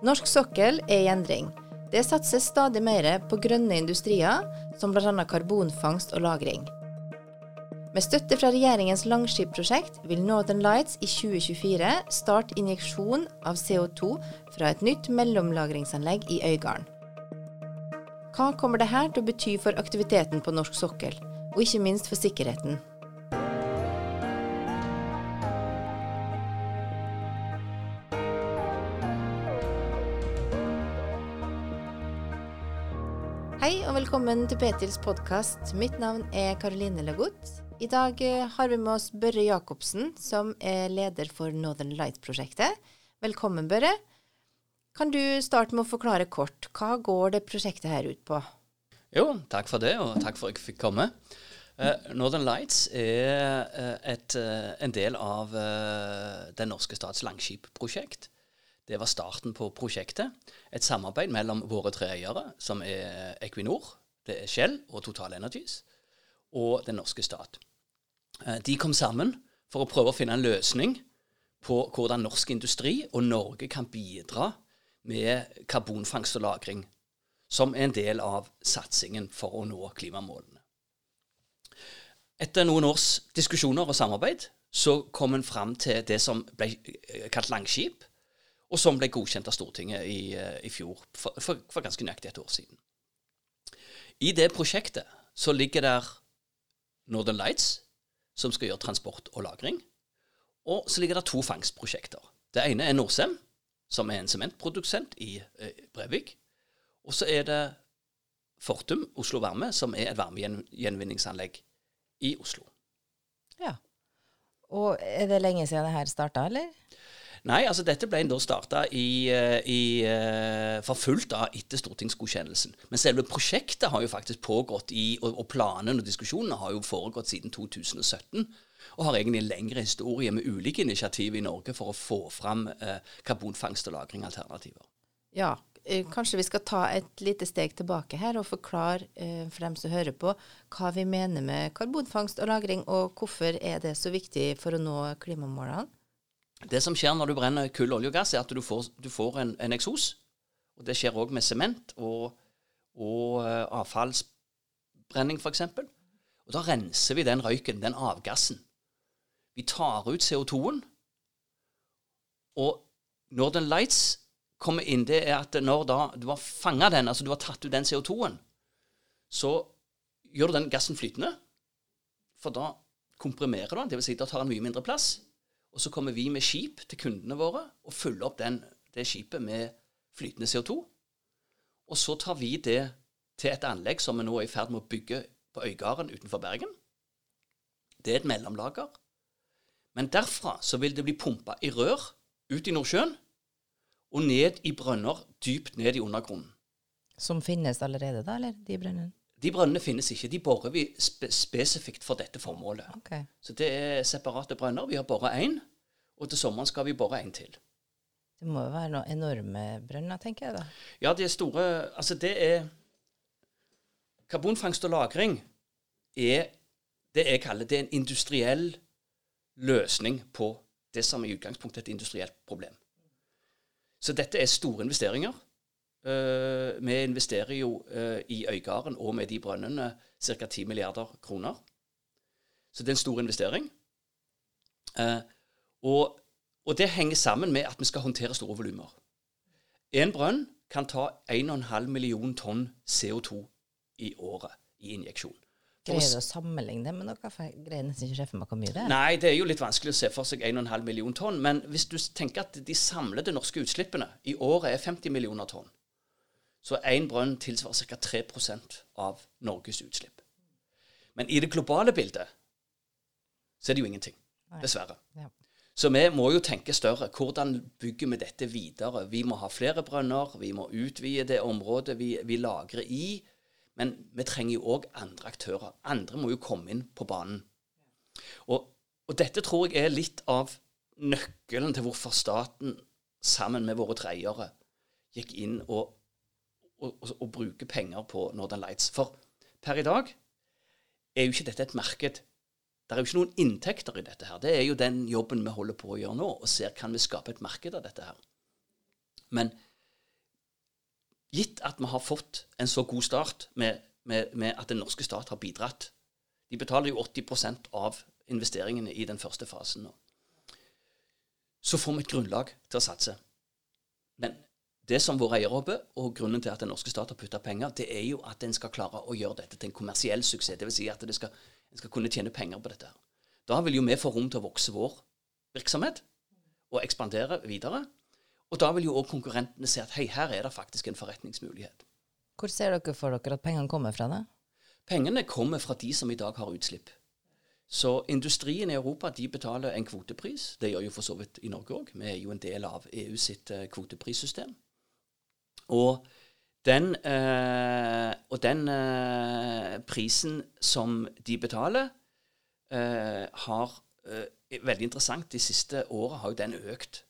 Norsk sokkel er i endring. Det satses stadig mer på grønne industrier, som bl.a. karbonfangst og -lagring. Med støtte fra regjeringens Langskip-prosjekt vil Northern Lights i 2024 starte injeksjon av CO2 fra et nytt mellomlagringsanlegg i Øygarden. Hva kommer dette til å bety for aktiviteten på norsk sokkel, og ikke minst for sikkerheten? Velkommen til Petils podkast. Mitt navn er Karoline Lagout. I dag eh, har vi med oss Børre Jacobsen, som er leder for Northern Light-prosjektet. Velkommen, Børre. Kan du starte med å forklare kort, hva går det prosjektet her ut på? Jo, takk for det, og takk for at jeg fikk komme. Uh, Northern Lights er uh, et, en del av Den norske stats langskipprosjekt. Det var starten på prosjektet. Et samarbeid mellom våre tre eiere, som er Equinor, det er Shell og Total Energies, og den norske stat. Eh, de kom sammen for å prøve å finne en løsning på hvordan norsk industri og Norge kan bidra med karbonfangst og -lagring, som er en del av satsingen for å nå klimamålene. Etter noen års diskusjoner og samarbeid så kom en fram til det som ble eh, kalt Langskip, og som ble godkjent av Stortinget i, eh, i fjor, for, for, for, ganske nøyaktig et år siden. I det prosjektet så ligger der Northern Lights, som skal gjøre transport og lagring. Og så ligger det to fangstprosjekter. Det ene er Norcem, som er en sementprodusent i eh, Brevik. Og så er det Fortum Oslo Varme, som er et varmegjenvinningsanlegg i Oslo. Ja. Og er det lenge siden det her starta, eller? Nei, altså dette ble da starta eh, eh, for fullt da etter stortingsgodkjennelsen. Men selve prosjektet har jo faktisk pågått i, og, og planene og diskusjonene har jo foregått siden 2017. Og har egentlig en lengre historie med ulike initiativ i Norge for å få fram eh, karbonfangst og -lagring-alternativer. Ja, eh, kanskje vi skal ta et lite steg tilbake her og forklare eh, for dem som hører på, hva vi mener med karbonfangst og -lagring, og hvorfor er det så viktig for å nå klimamålene? Det som skjer når du brenner kull, olje og gass, er at du får, du får en, en, eksos. Og Det skjer òg med sement og, og uh, avfallsbrenning, f.eks. Og Da renser vi den røyken, den avgassen. Vi tar ut CO2-en. Og Northern Lights kommer inn, det er at når da du har fanga den, altså du har tatt ut den CO2-en, så gjør du den gassen flytende. For da komprimerer du den, dvs. Si da tar den mye mindre plass. Og så kommer vi med skip til kundene våre og fyller opp den, det skipet med flytende CO2. Og så tar vi det til et anlegg som vi nå er i ferd med å bygge på Øygarden utenfor Bergen. Det er et mellomlager. Men derfra så vil det bli pumpa i rør ut i Nordsjøen og ned i brønner dypt ned i undergrunnen. Som finnes allerede, da, eller de brønnene? De brønnene finnes ikke. De borer vi spe spesifikt for dette formålet. Okay. Så det er separate brønner. Vi har bora én, og til sommeren skal vi bore én til. Det må jo være noen enorme brønner, tenker jeg da? Ja, de er store. Altså, det er Karbonfangst og -lagring er det jeg kaller det er en industriell løsning på det som i utgangspunktet er et industrielt problem. Så dette er store investeringer. Uh, vi investerer jo uh, i Øygarden og med de brønnene ca. 10 milliarder kroner. Så det er en stor investering. Uh, og, og, det henger sammen med at vi skal håndtere store volumer. En brønn kan ta 1,5 million tonn CO2 i året i injeksjon. Greier du å sammenligne det med noe? For jeg greier nesten ikke se for meg hvor mye det er. Nei, det er jo litt vanskelig å se for seg 1,5 million tonn. Men hvis du tenker at de samlede norske utslippene i året er 50 millioner tonn, så én brønn tilsvarer ca. 3% av Norges utslipp. Men i det globale bildet så er det jo ingenting. Dessverre. Så vi må jo tenke større. Hvordan bygger vi dette videre? Vi må ha flere brønner, vi må utvide det området vi, vi lagrer i. Men vi trenger jo òg andre aktører. Andre må jo komme inn på banen. Og, og dette tror jeg er litt av nøkkelen til hvorfor staten sammen med våre treiere gikk inn og å, å, bruke penger på Northern Lights. For per i dag er jo ikke dette et marked. Det er jo ikke noen inntekter i dette her. Det er jo den jobben vi holder på å gjøre nå, og ser kan vi skape et marked av dette her. Men gitt at vi har fått en så god start med, med, med at den norske stat har bidratt De betaler jo 80% av investeringene i den første fasen nå. Så får vi et grunnlag til å satse. Men det som våre eiere håper, og grunnen til at den norske stat har putta penger, det er jo at en skal klare å gjøre dette til en kommersiell suksess. Dvs. Si at en skal, skal kunne tjene penger på dette. her. Da vil jo vi få rom til å vokse vår virksomhet og ekspandere videre. Og da vil jo òg konkurrentene se at hei, her er det faktisk en forretningsmulighet. Hvor ser dere for dere at pengene kommer fra? det? Pengene kommer fra de som i dag har utslipp. Så industrien i Europa de betaler en kvotepris. Det gjør jo for så vidt i Norge òg. Vi er jo en del av EU sitt eh, kvoteprissystem. Og den, eh, og den eh, prisen som de betaler, eh, har eh, Veldig interessant. De siste åra har jo den økt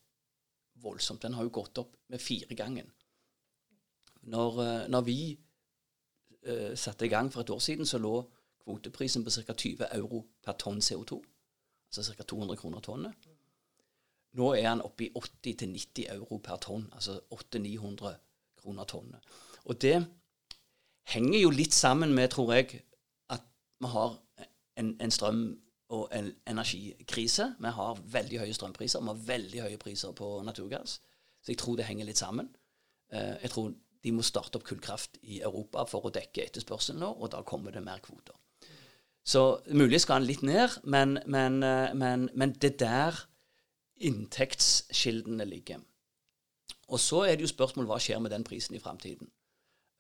voldsomt. Den har jo gått opp med fire gangen. Når, eh, når vi eh, satte i gang for et år siden, så lå kvoteprisen på ca. 20 euro per tonn CO2. Altså ca. 200 kroner tonnet. Nå er han oppe i 80-90 euro per tonn, altså 800-900 kroner tonnet. Og det henger jo litt sammen med, tror jeg, at vi har en, en strøm- og en energikrise. Vi har veldig høye strømpriser, vi har veldig høye priser på naturgass. Så jeg tror det henger litt sammen. Eh, jeg tror de må starte opp kullkraft i Europa for å dekke etterspørselen nå, og da kommer det mer kvoter. Så mulig skal den litt ned, men, men, eh, men, men det der inntektskildene ligger. Og så er det jo spørsmål hva skjer med den prisen i framtiden.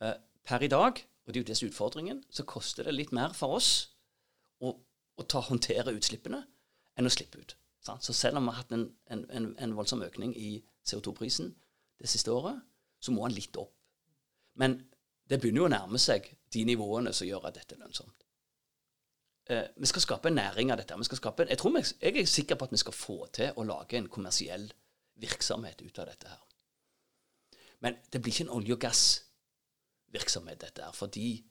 Eh, per i dag, og det er jo disse utfordringen, så koster det litt mer for oss å, å ta, håndtere utslippene enn å slippe ut. Sant? Så selv om vi har hatt en, en, en, en voldsom økning i CO2-prisen det siste året, så må den litt opp. Men det begynner jo å nærme seg de nivåene som gjør at dette er lønnsomt. Eh, vi skal skape en næring av dette. Skape, jeg, vi, jeg er sikker på at vi skal få til å lage en kommersiell virksomhet ut av dette her. Men det blir ikke en olje- og gassvirksomhet, dette her, fordi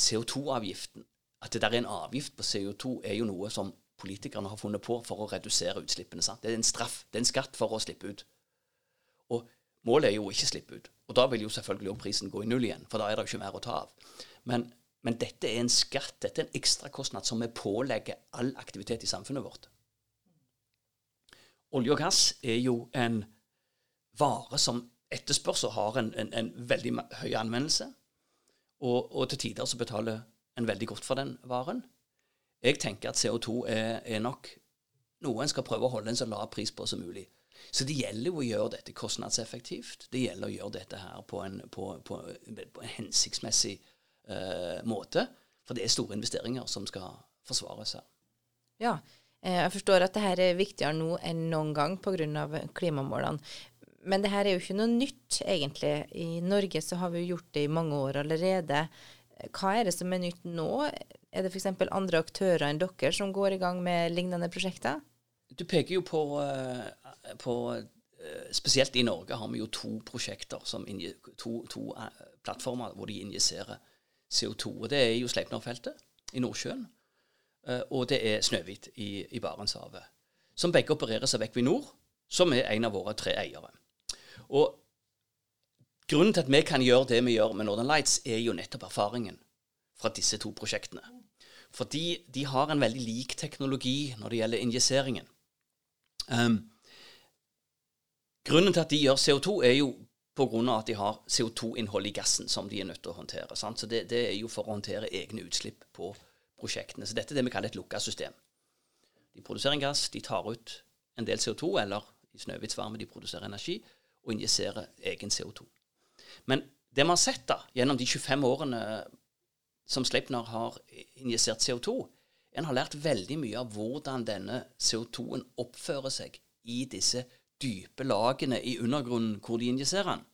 CO2-avgiften At det der er en avgift på CO2, er jo noe som politikerne har funnet på for å redusere utslippene. Sant? Det er en straff, det er en skatt for å slippe ut. Og målet er jo å ikke slippe ut. Og da vil jo selvfølgelig også prisen gå i null igjen, for da er det jo ikke mer å ta av. Men, men dette er en skatt, dette er en ekstrakostnad som vi pålegger all aktivitet i samfunnet vårt. Olje og gass er jo en vare som etterspørs og har en, en, en veldig høy anvendelse. Og, og til tider så betaler en veldig godt for den varen. Jeg tenker at CO2 er, er nok noe en skal prøve å holde en så lav pris på som mulig. Så det gjelder jo å gjøre dette kostnadseffektivt. Det gjelder å gjøre dette her på en, på, på, på en hensiktsmessig eh, måte. For det er store investeringer som skal forsvares her. Ja, eh, jeg forstår at dette er viktigere nå enn noen gang pga. klimamålene. Men det her er jo ikke noe nytt, egentlig. I Norge så har vi jo gjort det i mange år allerede. Hva er det som er nytt nå? Er det f.eks. andre aktører enn dere som går i gang med lignende prosjekter? Du peker jo på, eh, på eh, Spesielt i Norge har vi jo to prosjekter, som to, to eh, plattformer hvor de injiserer CO2. og Det er jo Sleipner-feltet i Nordsjøen, og det er Snøhvit i, i Barentshavet. Som begge opereres av Equinor, som er en av våre tre eiere. Og Grunnen til at vi kan gjøre det vi gjør med Northern Lights, er jo nettopp erfaringen fra disse to prosjektene. Fordi de har en veldig lik teknologi når det gjelder injiseringen. Um, grunnen til at de gjør CO2, er jo av at de har CO2-innhold i gassen som de er nødt til å håndtere. Sant? Så det, det er jo for å håndtere egne utslipp på prosjektene. Så dette er det vi kaller et lukka system. De produserer en gass, de tar ut en del CO2, eller i Snøhvits varme de produserer energi, og injiserer egen CO2. Men det vi har sett da, gjennom de 25 årene som Sleipner har injisert CO2, en har lært veldig mye av hvordan denne CO2-en oppfører seg i disse dype lagene i undergrunnen hvor de injiserer den.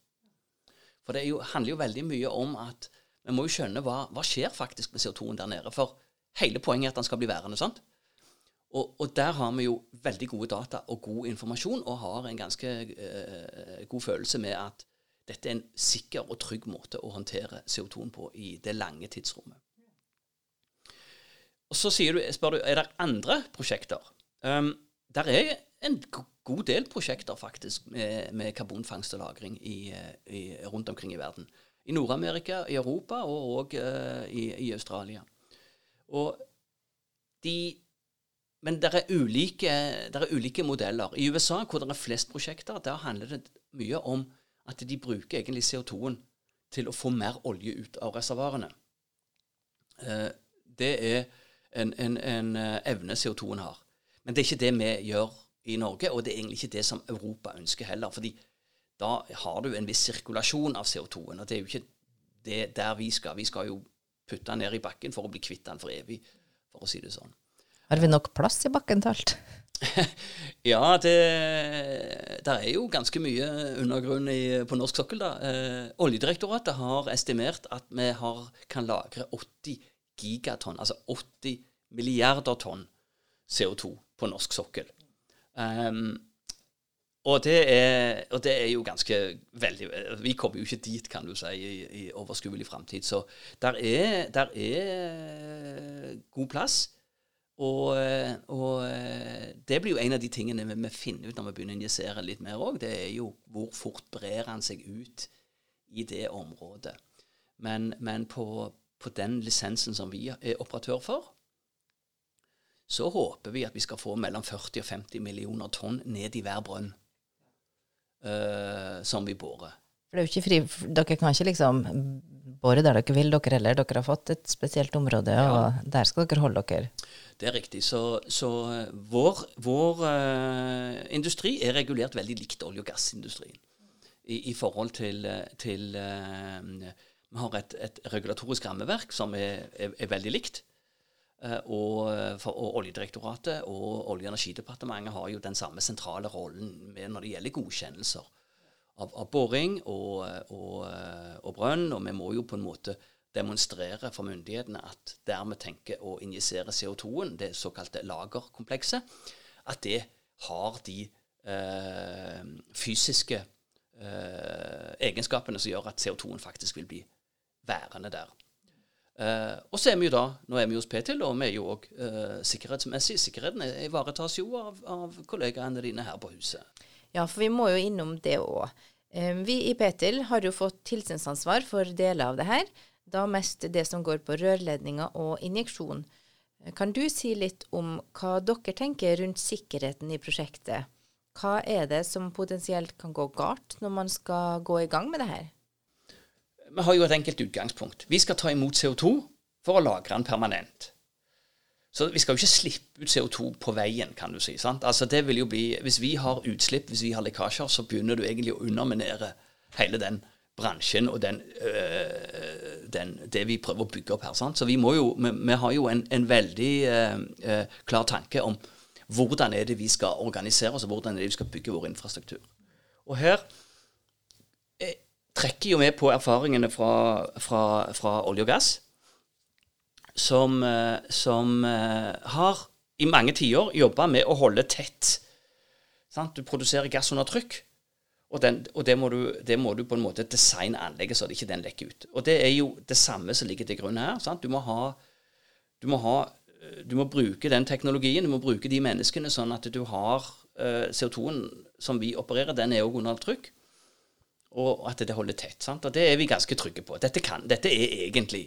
For det jo, handler jo veldig mye om at vi må jo skjønne hva, hva skjer faktisk med CO2-en der nede. For hele poenget er at den skal bli værende. sant? Og, og der har vi jo veldig gode data og god informasjon, og har en ganske eh, god følelse med at dette er en sikker og trygg måte å håndtere CO2-en på i det lange tidsrommet. Og Så du, spør du er det andre prosjekter. Um, der er en god del prosjekter faktisk med, med karbonfangst og -lagring i, i, rundt omkring i verden. I Nord-Amerika, i Europa og òg uh, i, i, Australia. Og de men det er, ulike, det er ulike modeller. I USA, hvor det er flest prosjekter, der handler det mye om at de bruker egentlig CO2-en til å få mer olje ut av reservoarene. Uh, det er en, en, en evne CO2-en har. Men det er ikke det vi gjør i Norge, og det er egentlig ikke det som Europa ønsker heller. fordi da har du en viss sirkulasjon av CO2-en, og det er jo ikke det der vi skal. Vi skal jo putte den ned i bakken for å bli kvitt den for evig, for å si det sånn. Har vi nok plass i bakken til alt? ja, det der er jo ganske mye undergrunn i, på norsk sokkel. da. Eh, Oljedirektoratet har estimert at vi har, kan lagre 80 gigatonn, altså 80 milliarder tonn CO2 på norsk sokkel. Um, og det, er, og det, er, jo ganske veldig Vi kommer jo ikke dit, kan du si, i, i overskuelig framtid. Så der er, der er, god plass. Og, og, det blir jo en av de tingene vi, vi finner ut når vi begynner å injisere litt mer òg. Det er jo hvor fort brer han seg ut i det området. Men, men på, på den lisensen som vi er operatør for, så håper vi at vi skal få mellom 40 og 50 millioner tonn ned i hver brønn uh, som vi borer. For det er jo ikke fri, Dere kan ikke liksom bore der dere vil, dere heller. Dere har fått et spesielt område, ja. og der skal dere holde dere. Det er riktig. Så, så eh, vår, vår uh, industri er regulert veldig likt olje- og gassindustrien. I, i forhold til, til uh, Vi har et, et, regulatorisk rammeverk som er, er, er veldig likt. Uh, og, eh, for, og, Oljedirektoratet og Olje- og energidepartementet har jo den samme sentrale rollen når det gjelder godkjennelser av, av boring og, og, og, brønn. Og vi må jo på en måte demonstrere for myndighetene at der vi tenker å injisere CO2-en, det såkalte lagerkomplekset, at det har de eh, fysiske eh, egenskapene som gjør at CO2-en faktisk vil bli værende der. Eh, og så er vi jo da, nå er vi hos Petil, og vi er jo òg eh, sikkerhetsmessig. Sikkerheten ivaretas jo av, av, kollegaene dine her på huset. Ja, for vi må jo innom det òg. Vi i Petil har jo fått tilsynsansvar for deler av det her. Da mest det som går på rørledninger og injeksjon. Kan du si litt om hva dere tenker rundt sikkerheten i prosjektet? Hva er det som potensielt kan gå galt når man skal gå i gang med det her? vi har jo et enkelt utgangspunkt. Vi skal ta imot CO2 for å lagre den permanent. Så vi skal jo ikke slippe ut CO2 på veien, kan du si. sant? Altså det vil jo bli, Hvis vi har utslipp, hvis vi har lekkasjer, så begynner du egentlig å underminere hele den bransjen og den, øh, den, det vi prøver å bygge opp her. sant? Så vi, må jo, vi, vi har jo en, en veldig øh, øh, klar tanke om hvordan er det vi skal organisere oss, og hvordan er det vi skal bygge vår infrastruktur. Og her trekker jo med på erfaringene fra, fra, fra olje og gass, som, eh, som uh, har i mange tiår jobba med å holde tett. Sant? Du produserer gass under trykk, og, den, og det, må du, det, må du, på en måte designe anlegget så det ikke den lekker ut. Og det er jo det samme som ligger til grunn her. Du må ha, du må ha du må bruke den teknologien, du må bruke de menneskene, sånn at du har uh, CO2-en som vi opererer, den er òg under trykk og at det holder tett. Sant? Og det er vi ganske trygge på. Dette, kan, dette er egentlig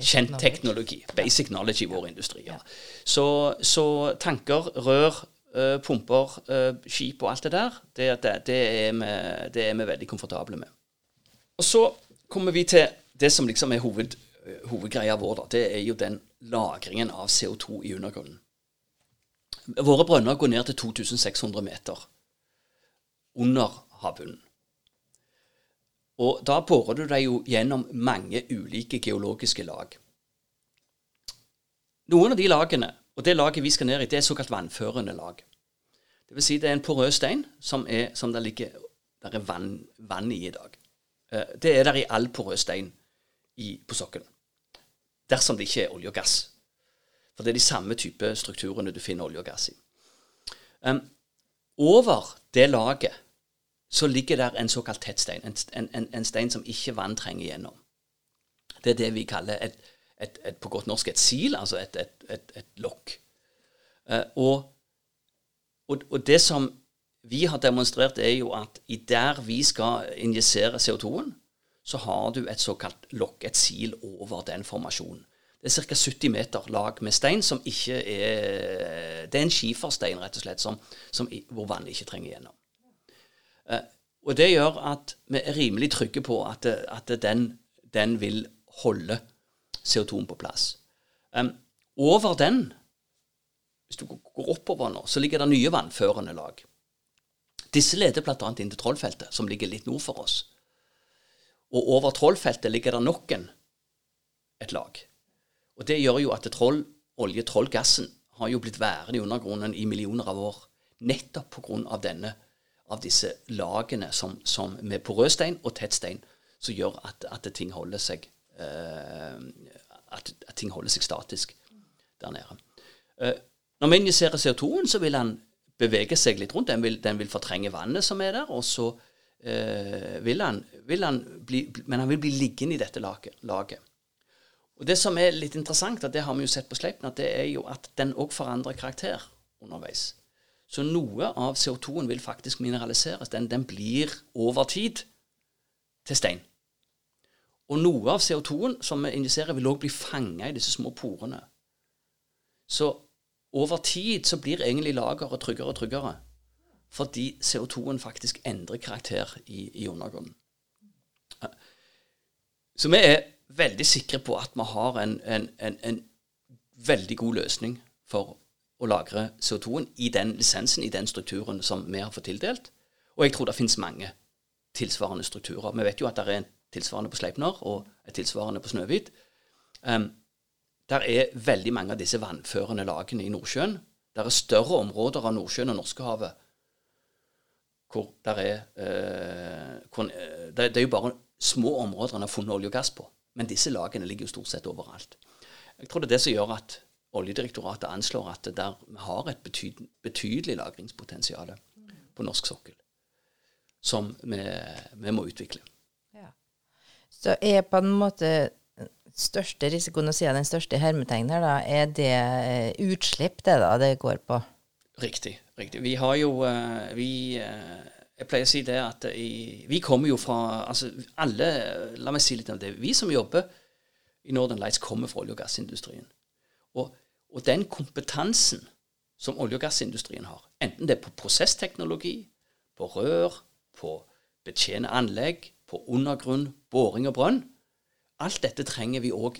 kjent teknologi. Basic knowledge i vår industri. Ja. Så, så, tanker, rør, uh, pumper, uh, skip og alt det der, det, det, det, er vi, det, er vi, veldig komfortable med. Og så kommer vi til det som liksom er hoved, hovedgreia vår. Da. Det er jo den lagringen av CO2 i undergrunnen. Våre brønner går ned til 2600 meter under havbunnen. Og da borer du deg jo gjennom mange ulike geologiske lag. Noen av de lagene, og det laget vi skal ned i, det er såkalt vannførende lag. Det vil si det er en porøs stein som, er, som det ligger der er vann, vann, i i dag. Eh, det er der i all porøs stein i, på sokkelen. Dersom det ikke er olje og gass. For det er de samme type strukturene du finner olje og gass i. Um, over det laget så ligger der en såkalt tettstein. En, en, en, stein som ikke vann trenger gjennom. Det er det vi kaller et, et, et på godt norsk et sil, altså et, et lokk. Eh, og, og, og, det som vi har demonstrert, er jo at i der vi skal injisere CO2-en, så har du et såkalt lokk, et sil, over den formasjonen. Det er ca. 70 meter lag med stein som ikke er Det er en skiferstein, rett og slett, som, som, hvor vannet ikke trenger gjennom. Eh, og det gjør at vi er rimelig trygge på at, at den, den, vil holde CO2-en på plass. Over den, hvis du går oppover nå, så ligger det nye vannførende lag. Disse leder bl.a. inn til Trollfeltet, som ligger litt nord for oss. Og over Trollfeltet ligger det nok en et lag. Og Det gjør jo at troll, trollgassen, har jo blitt værende i undergrunnen i millioner av år. Nettopp pga. denne av disse lagene som, som med porøs og tett stein, som gjør at, at, ting holder seg eh, at, at, ting holder seg statisk der nede. Eh, når vi injiserer CO2-en, så vil han bevege seg litt rundt. Den vil, den vil fortrenge vannet som er der, og så eh, vil, han, vil, han, bli Men han vil bli liggende i dette laget. Og Det som er litt interessant, og det har vi jo sett på Sleipner, det er jo at den òg forandrer karakter underveis. Så noe av CO2-en vil faktisk mineraliseres. Den, den, blir over tid til stein. Og noe av CO2-en som vi injiserer, vil òg bli fanga i disse små porene. Så over tid så blir egentlig lageret tryggere og tryggere. Fordi CO2-en faktisk endrer karakter i, i undergrunnen. Så vi er veldig sikre på at vi har en, en, en, en veldig god løsning for å lagre CO2-en i den lisensen, i den strukturen som vi har fått tildelt. Og jeg tror det finnes mange tilsvarende strukturer. Vi vet jo at det er en tilsvarende på Sleipner og et tilsvarende på Snøhvit. Um, der er veldig mange av disse vannførende lagene i Nordsjøen. Der er større områder av Nordsjøen og Norskehavet hvor der er uh, hvor, uh, det, det, er jo bare små områder en har funnet olje og gass på. Men disse lagene ligger jo stort sett overalt. Jeg tror det er det som gjør at Oljedirektoratet anslår at der vi har et betydelig, betydelig lagringspotensial på norsk sokkel som vi, vi må utvikle. Ja. Så er på en måte største risikoen å si den største hermetegnen her, da, er det eh, utslipp det da det går på? Riktig. riktig. Vi har jo eh, vi, eh, Jeg pleier å si det at i, vi kommer jo fra altså alle, La meg si litt om det. Vi som jobber i Northern Lights, kommer fra olje- og gassindustrien. Og, og, den kompetansen som olje- og gassindustrien har, enten det er på prosessteknologi, på rør, på betjene anlegg, på undergrunn, boring og brønn Alt dette trenger vi òg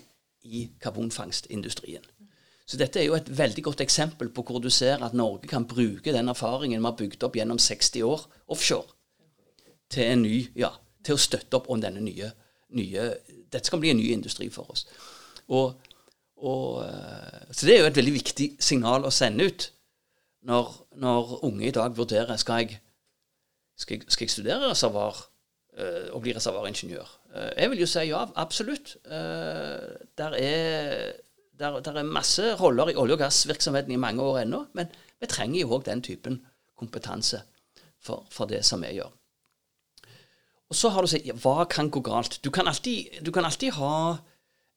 i karbonfangstindustrien. Så dette er jo et veldig godt eksempel på hvor du ser at Norge kan bruke den erfaringen vi har bygd opp gjennom 60 år offshore, til, ny, ja, til å støtte opp om denne nye, nye Dette skal bli en ny industri for oss. Og og, eh, så det er jo et veldig viktig signal å sende ut når, når unge i dag vurderer skal jeg, skal jeg, skal jeg studere reservar uh, og bli reservaringeniør. Uh, jeg vil jo si ja, absolutt. Der, er, der, der, er, masse roller i olje- og gassvirksomheten i mange år ennå, men vi trenger jo òg den typen kompetanse for, for, det som vi gjør. Og så har du sagt ja, hva kan gå galt? Du kan alltid, du kan alltid ha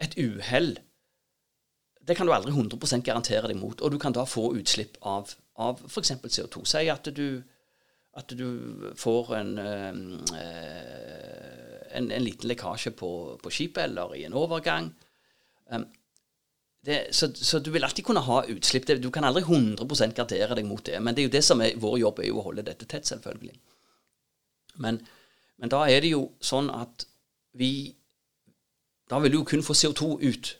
et uhell det kan du aldri 100% garantere deg mot. Og du kan da få utslipp av, av f.eks. CO2. Si at du, at du får en, eh, en, en, liten lekkasje på, på skipet eller i en overgang. Um, det, så, så, du vil alltid kunne ha utslipp. Du kan aldri 100% gardere deg mot det. Men det er jo det som er vår jobb, er jo å holde dette tett, selvfølgelig. Men, men da er det jo sånn at vi Da vil du jo kun få CO2 ut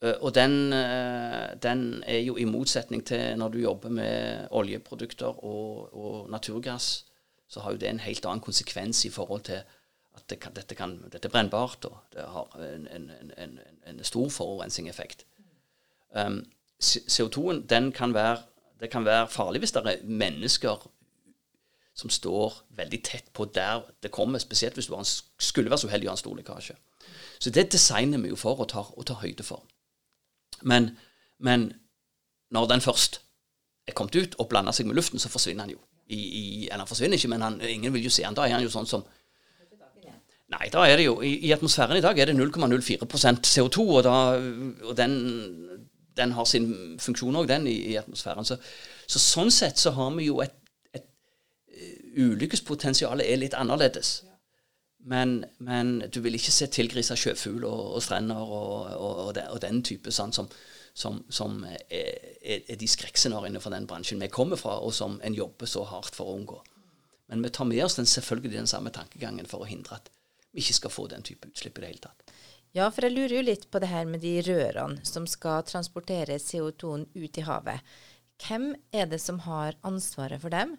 og den, eh, den, er jo i motsetning til når du jobber med oljeprodukter og, og naturgass, så har jo det en helt annen konsekvens i forhold til at det kan, dette, kan, dette, er brennbart, og det har en, en, en, en stor forurensningseffekt. Um, CO2-en den kan være, det kan være farlig hvis det er mennesker som står veldig tett på der det kommer, spesielt hvis du skulle være så uheldig å ha en stor lekkasje. Så det designer vi jo for å ta, å ta høyde for. Men, men når den først er kommet ut og blanda seg med luften, så forsvinner han jo. I, i, eller han forsvinner ikke, men han, ingen vil jo se han. Da er han jo sånn som Nei, da er det jo I, i atmosfæren i dag er det 0,04% CO2, og, da, og den, den har sin funksjon òg, den, i, i atmosfæren. Så, så, sånn sett så har vi jo et, et Ulykkespotensialet er litt annerledes. Men, men, du vil ikke se tilgrisa sjøfugl og, og strender og, og, den, og, den, type sånn som, som, som er, er, de skrekkscenarioene for den bransjen vi kommer fra, og som en jobber så hardt for å unngå. Men vi tar med oss den, selvfølgelig den samme tankegangen for å hindre at vi ikke skal få den type utslipp i det hele tatt. Ja, for jeg lurer jo litt på det her med de rørene som skal transportere CO2-en ut i havet. Hvem er det som har ansvaret for dem?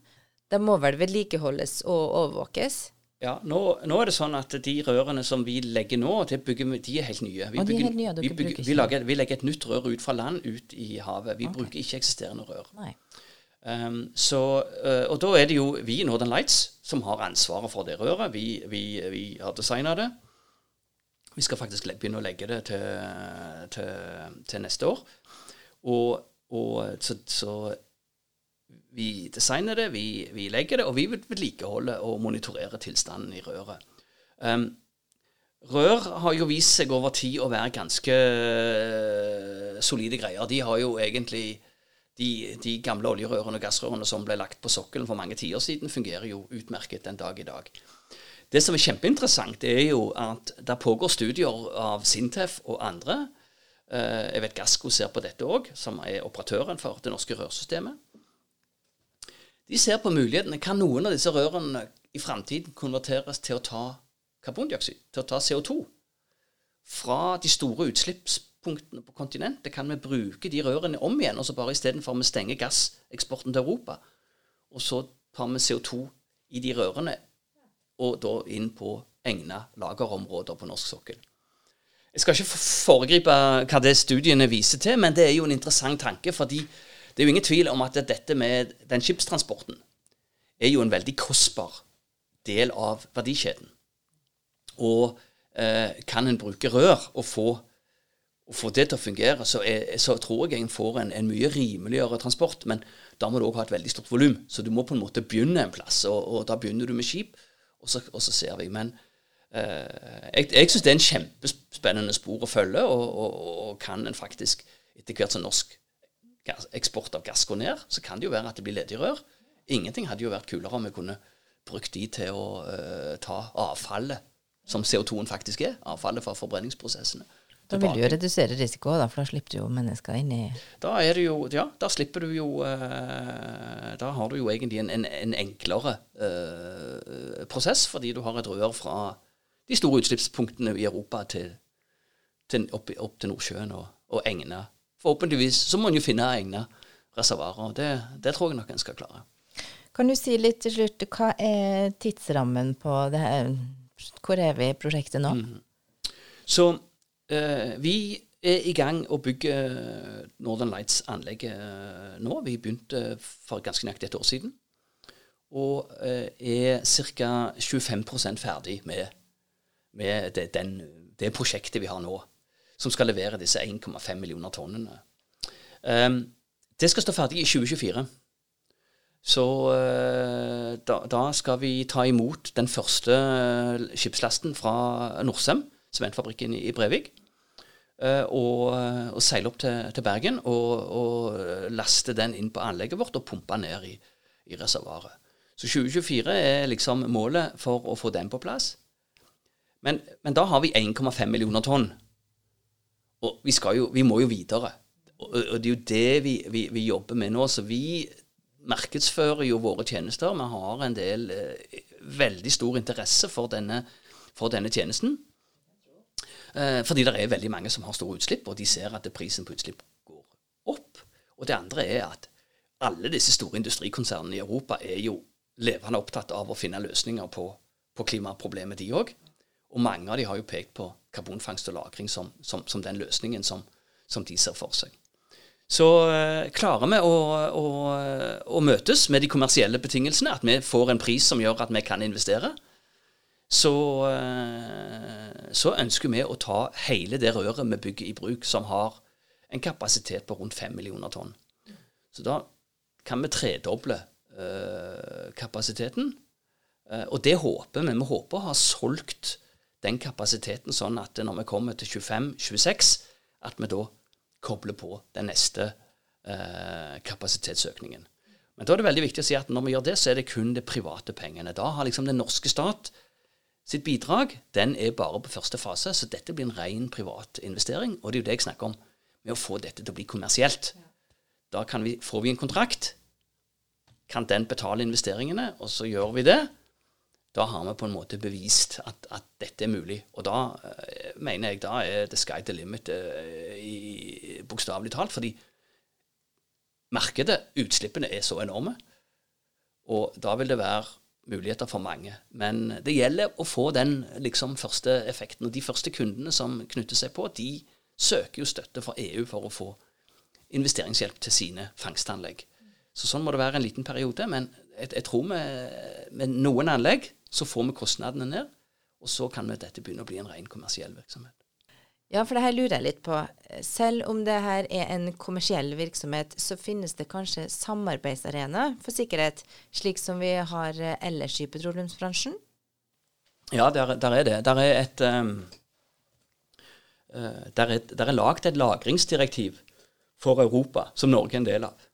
De må vel vedlikeholdes og overvåkes? Ja, nå, nå, er det sånn at de rørene som vi legger nå, bygger, de er helt nye. Vi, bygger, helt nye, vi, bygger, vi, lager, vi, legger et nytt rør ut fra land ut i havet. Vi okay. bruker ikke eksisterende rør. Um, så, uh, og da er det jo vi i Northern Lights som har ansvaret for det røret. Vi, vi har designa det. Vi skal faktisk begynne å legge det til, til, til neste år. Og, og så, så vi designer det, vi, vi, legger det, og vi vil vedlikeholde og monitorere tilstanden i røret. Um, rør har jo vist seg over tid å være ganske uh, solide greier. De har jo egentlig de, de, gamle oljerørene og gassrørene som ble lagt på sokkelen for mange tiår siden, fungerer jo utmerket den dag i dag. Det som er kjempeinteressant, er jo at det pågår studier av Sintef og andre. Uh, jeg vet Gassco ser på dette òg, som er operatøren for det norske rørsystemet. De ser på mulighetene. Kan noen av disse rørene i framtiden konverteres til å ta karbondioksid, til å ta CO2? Fra de store utslippspunktene på kontinentet kan vi bruke de rørene om igjen, og så bare istedenfor vi stenger gasseksporten til Europa, og så tar vi CO2 i de rørene, og da inn på egna lagerområder på norsk sokkel. Jeg skal ikke foregripe hva det studiene viser til, men det er jo en interessant tanke. fordi det er jo ingen tvil om at dette med den skipstransporten er jo en veldig kostbar del av verdikjeden. Og eh, kan en bruke rør og få, og få, det til å fungere, så, er, så tror jeg en får en, en, mye rimeligere transport. Men da må du òg ha et veldig stort volum, så du må på en måte begynne en plass. Og, og da begynner du med skip, og så, og så ser vi. Men eh, jeg, jeg syns det er en kjempespennende spor å følge, og, og kan en faktisk etter hvert som norsk eksport av gass går ned, så kan det jo være at det blir ledige rør. Ingenting hadde jo vært kulere om vi kunne brukt de til å uh, ta avfallet, som CO2-en faktisk er. Avfallet fra forbrenningsprosessene. Da vil du jo redusere risikoen, da, for da slipper du jo mennesker inn i Da er det jo, ja, da slipper du jo uh, Da har du jo egentlig en, en, en enklere uh, prosess, fordi du har et rør fra de store utslippspunktene i Europa til, til opp, opp, til Nordsjøen og, og egna forhåpentligvis så må en jo finne egne reservoarer. Det, det tror jeg nok en skal klare. Kan du si litt til slutt, hva er tidsrammen på det her? Hvor er vi i prosjektet nå? Mm. Så eh, vi er i gang å bygge Northern Lights-anlegget eh, nå. Vi begynte for ganske nøyaktig et år siden. Og eh, er ca. 25% ferdig med, med det, den, det prosjektet vi har nå som skal levere disse 1,5 millioner tonnene. Um, det skal stå ferdig i 2024. Så uh, da, da, skal vi ta imot den første uh, skipslasten fra Norcem, sementfabrikken i, Brevik. Uh, og, og, seile opp til, til Bergen og, og, laste den inn på anlegget vårt og pumpe ned i, i reservoaret. Så 2024 er liksom målet for å få den på plass. Men, men da har vi 1,5 millioner tonn og vi, jo, vi må jo videre. Og, og, det er jo det vi, vi, vi, jobber med nå. Så vi markedsfører jo våre tjenester. Vi har en del eh, veldig stor interesse for denne, for denne tjenesten. Eh, fordi det er veldig mange som har store utslipp, og de ser at prisen på utslipp går opp. Og det andre er at alle disse store industrikonsernene i Europa er jo levende opptatt av å finne løsninger på, på klimaproblemet, de òg. Og mange av de har jo pekt på karbonfangst og -lagring som, som, som den løsningen som, som, de ser for seg. Så øh, klarer vi å, å, å, møtes med de kommersielle betingelsene, at vi får en pris som gjør at vi kan investere, så, øh, så ønsker vi å ta hele det røret vi bygger i bruk, som har en kapasitet på rundt 5 millioner tonn. Så da kan vi tredoble øh, kapasiteten. og det håper vi. Vi håper å ha solgt den kapasiteten sånn at når vi kommer til 25-26, at vi da kobler på den neste eh, kapasitetsøkningen. Men da er det veldig viktig å si at når vi gjør det, så er det kun de private pengene. Da har liksom den norske stat sitt bidrag den er bare på første fase, så dette blir en ren privat investering. Og det er jo det jeg snakker om, med å få dette til å bli kommersielt. Da vi, får vi en kontrakt. Kan den betale investeringene, og så gjør vi det. Da har vi på en måte bevist at, at dette er mulig. Og da eh, mener jeg da er the sky the limit eh, bokstavelig talt. Fordi markedet, utslippene, er så enorme. Og da vil det være muligheter for mange. Men det gjelder å få den liksom, første effekten. Og de første kundene som knytter seg på, de søker jo støtte fra EU for å få investeringshjelp til sine fangstanlegg. Så sånn må det være en liten periode. Men jeg, jeg tror med, med, noen anlegg så får vi kostnadene ned, og så kan vi dette begynne å bli en ren kommersiell virksomhet. Ja, for det her lurer jeg litt på. Selv om det her er en kommersiell virksomhet, så finnes det kanskje samarbeidsarena for sikkerhet, slik som vi har ellers i petroleumsbransjen? Ja, der, der er det. Der er et um, der er, der er lagd et lagringsdirektiv for Europa, som Norge er en del av.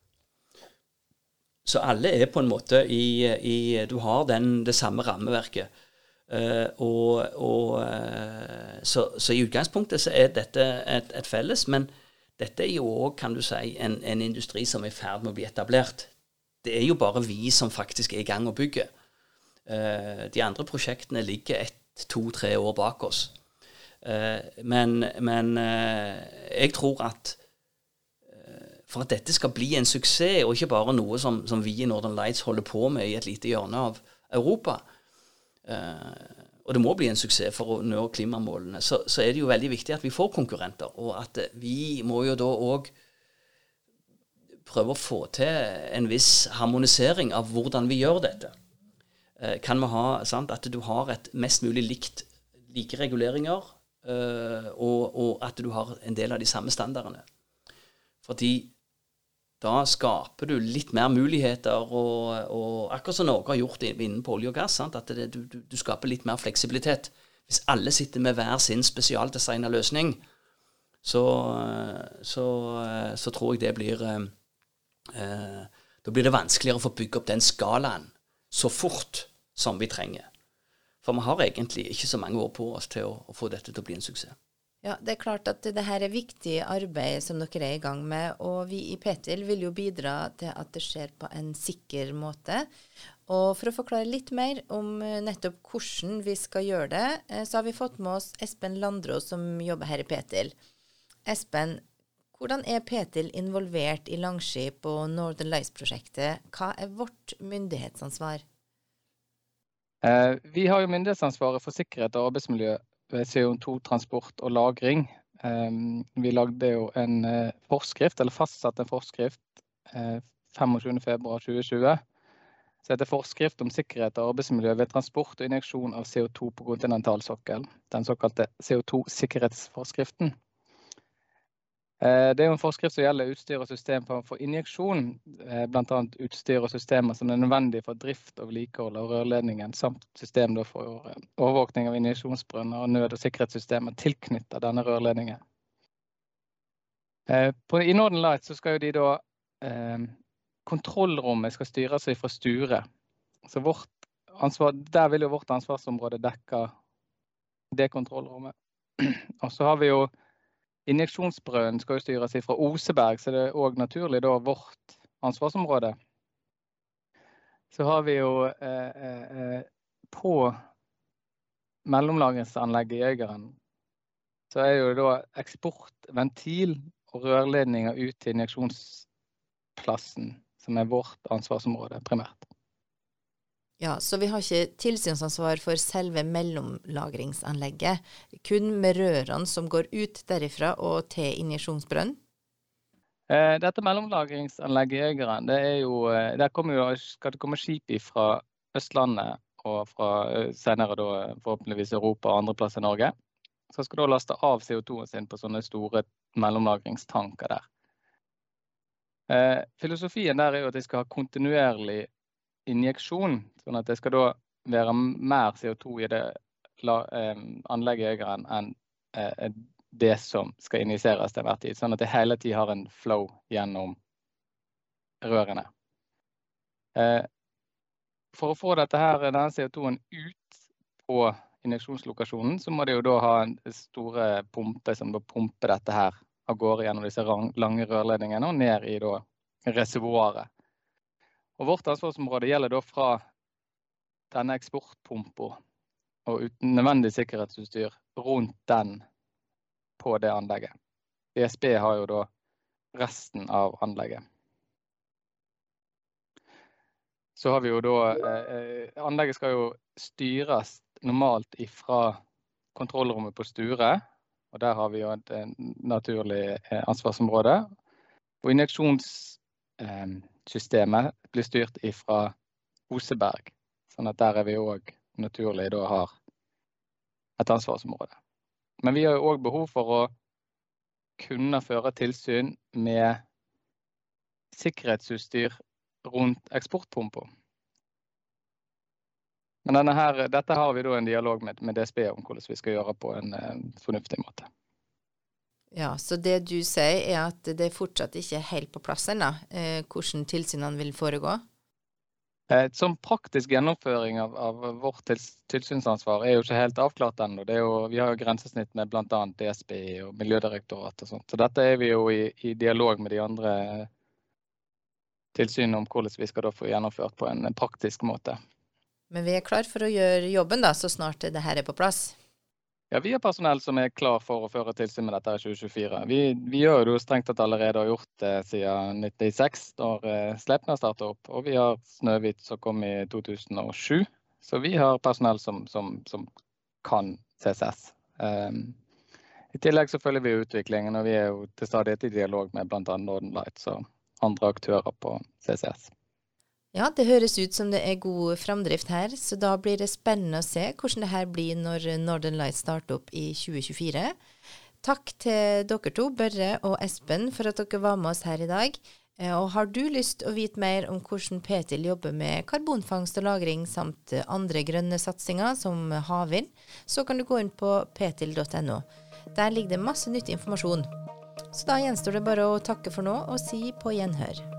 Så alle er på en måte i, i Du har den, det samme rammeverket. Uh, og, og uh, så, så, i utgangspunktet så er dette et, et felles, men dette er jo òg, kan du si, en, en, industri som er i ferd med å bli etablert. Det er jo bare vi som faktisk er i gang og bygger. Uh, de andre prosjektene ligger ett, to, tre år bak oss. men, men jeg tror at for at dette skal bli en suksess, og ikke bare noe som, som vi i Northern Lights holder på med i et lite hjørne av Europa, Uh, og det må bli en suksess for å nå klimamålene. Så, så, er det jo veldig viktig at vi får konkurrenter. Og at vi må jo da òg prøve å få til en viss harmonisering av hvordan vi gjør dette. Uh, kan vi ha sant, at du har et mest mulig likt like reguleringer, uh, og, og, at du har en del av de samme standardene. Fordi da skaper du litt mer muligheter, og, og akkurat som Norge har gjort innen på olje og gass, sant? at det, du, du, skaper litt mer fleksibilitet. Hvis alle sitter med hver sin spesialdesigna løsning, så, så, så, tror jeg det blir eh, eh, Da blir det vanskeligere å få bygge opp den skalaen så fort som vi trenger. For vi har egentlig ikke så mange år på oss til å, å få dette til å bli en suksess. Ja, Det er klart at det her er viktig arbeid som dere er i gang med. Og vi i Petil vil jo bidra til at det skjer på en sikker måte. Og for å forklare litt mer om eh, nettopp hvordan vi skal gjøre det, eh, så har vi fått med oss Espen Landro som jobber her i Petil. Espen, hvordan er Petil involvert i Langskip og Northern Lights-prosjektet? Hva er vårt myndighetsansvar? Eh, vi har jo myndighetsansvaret for sikkerhet og arbeidsmiljø CO2-transport og -lagring. Ehm, vi lagde jo en eh, forskrift, eller fastsatte en forskrift 25.2.2020. Eh, som heter 'Forskrift om sikkerhet og arbeidsmiljø ved transport og injeksjon av CO2 på kontinentalsokkel'. Den såkalte CO2-sikkerhetsforskriften. Eh, det er jo en forskrift som gjelder utstyr og system for injeksjon, eh, bl.a. utstyr og systemer som er nødvendig for drift og vedlikehold av rørledningen, samt system for eh, overvåkning av injeksjonsbrønner og nød- og sikkerhetssystemer tilknyttet denne rørledningen. I Northern Light skal de da Kontrollrommet skal styres fra Sture. Så ansvar, der vil jo vårt ansvarsområde dekke det kontrollrommet. Og så har vi jo Injeksjonsbrønnen skal jo styres fra Oseberg, så det er òg naturlig da vårt ansvarsområde. Så har vi jo eh, eh, på mellomlagringsanlegget i Øygarden, så er jo da eksportventil og rørledninger ut til injeksjonsplassen, som er vårt ansvarsområde primært. Ja, Så vi har ikke tilsynsansvar for selve mellomlagringsanlegget, kun med rørene som går ut derifra og til injeksjonsbrønn? Eh, dette mellomlagringsanlegget i Øygarden, det er jo, eh, der jo, skal det komme skip fra Østlandet og fra eh, senere da forhåpentligvis Europa og andre plasser i Norge. Så skal da laste av CO2-en sin på sånne store mellomlagringstanker der. Filosofien der er jo at de skal ha kontinuerlig injeksjon. Sånn at det skal da være mer CO2 i det anlegget enn det som skal injiseres til hver tid. Sånn at det hele tiden har en flow gjennom rørene. Eh, for å få denne CO2-en ut på injeksjonslokasjonen, så må de jo da ha en store pumpe som da pumper dette her av gårde gjennom disse lange rørledningene og ned i reservoaret. Og vårt ansvarsområde gjelder da fra denne eksportpumpa og uten nødvendig sikkerhetsutstyr rundt den på det anlegget. DSB har jo da resten av anlegget. Så har vi jo da eh, Anlegget skal jo styres normalt ifra kontrollrommet på Sture. Og der har vi jo et naturlig eh, ansvarsområde. Og injeksjons... eh, blir styrt ifra Oseberg. Sånn at der er vi òg naturlig da har et ansvarsområde. Men vi har jo òg behov for å kunne føre tilsyn med sikkerhetsutstyr rundt eksportpumpa. Men her, dette har vi en dialog med, med, DSB om hvordan vi skal gjøre på en, en eh, fornuftig måte. Ja, Så det du sier er at det fortsatt ikke er helt på plass ennå, eh, hvordan tilsynene vil foregå? Eh, som praktisk gjennomføring av, av vårt tilsynsansvar er jo ikke helt avklart ennå. Vi har jo grensesnitt med bl.a. DSB og Miljødirektoratet og sånt. Så dette er vi jo i, i dialog med de andre tilsynene om hvordan vi skal få gjennomført på en praktisk måte. Men vi er klar for å gjøre jobben da, så snart det her er på plass? Ja, vi har personell som er klar for å føre tilsyn med dette i 2024. Vi, vi gjør det jo strengt tatt allerede har gjort det siden 1996, da eh, Sleipner startet opp. Og vi har Snøhvit som kom i 2007. Så vi har personell som, som, som kan CCS. Um, ehm, I tillegg så følger vi utviklingen, og vi er jo til stadighet i dialog med bl.a. Northern Lights og andre aktører på CCS. Ja, det høres ut som det er god framdrift her, så da blir det spennende å se hvordan det her blir når Northern Lights starter opp i 2024. Takk til dere to, Børre og Espen, for at dere var med oss her i dag. Eh, og har du lyst å vite mer om hvordan Petil jobber med karbonfangst og -lagring samt andre grønne satsinger som havvind, så kan du gå inn på petil.no. Der ligger det masse nyttig informasjon. Så da gjenstår det bare å takke for nå og si på gjenhør.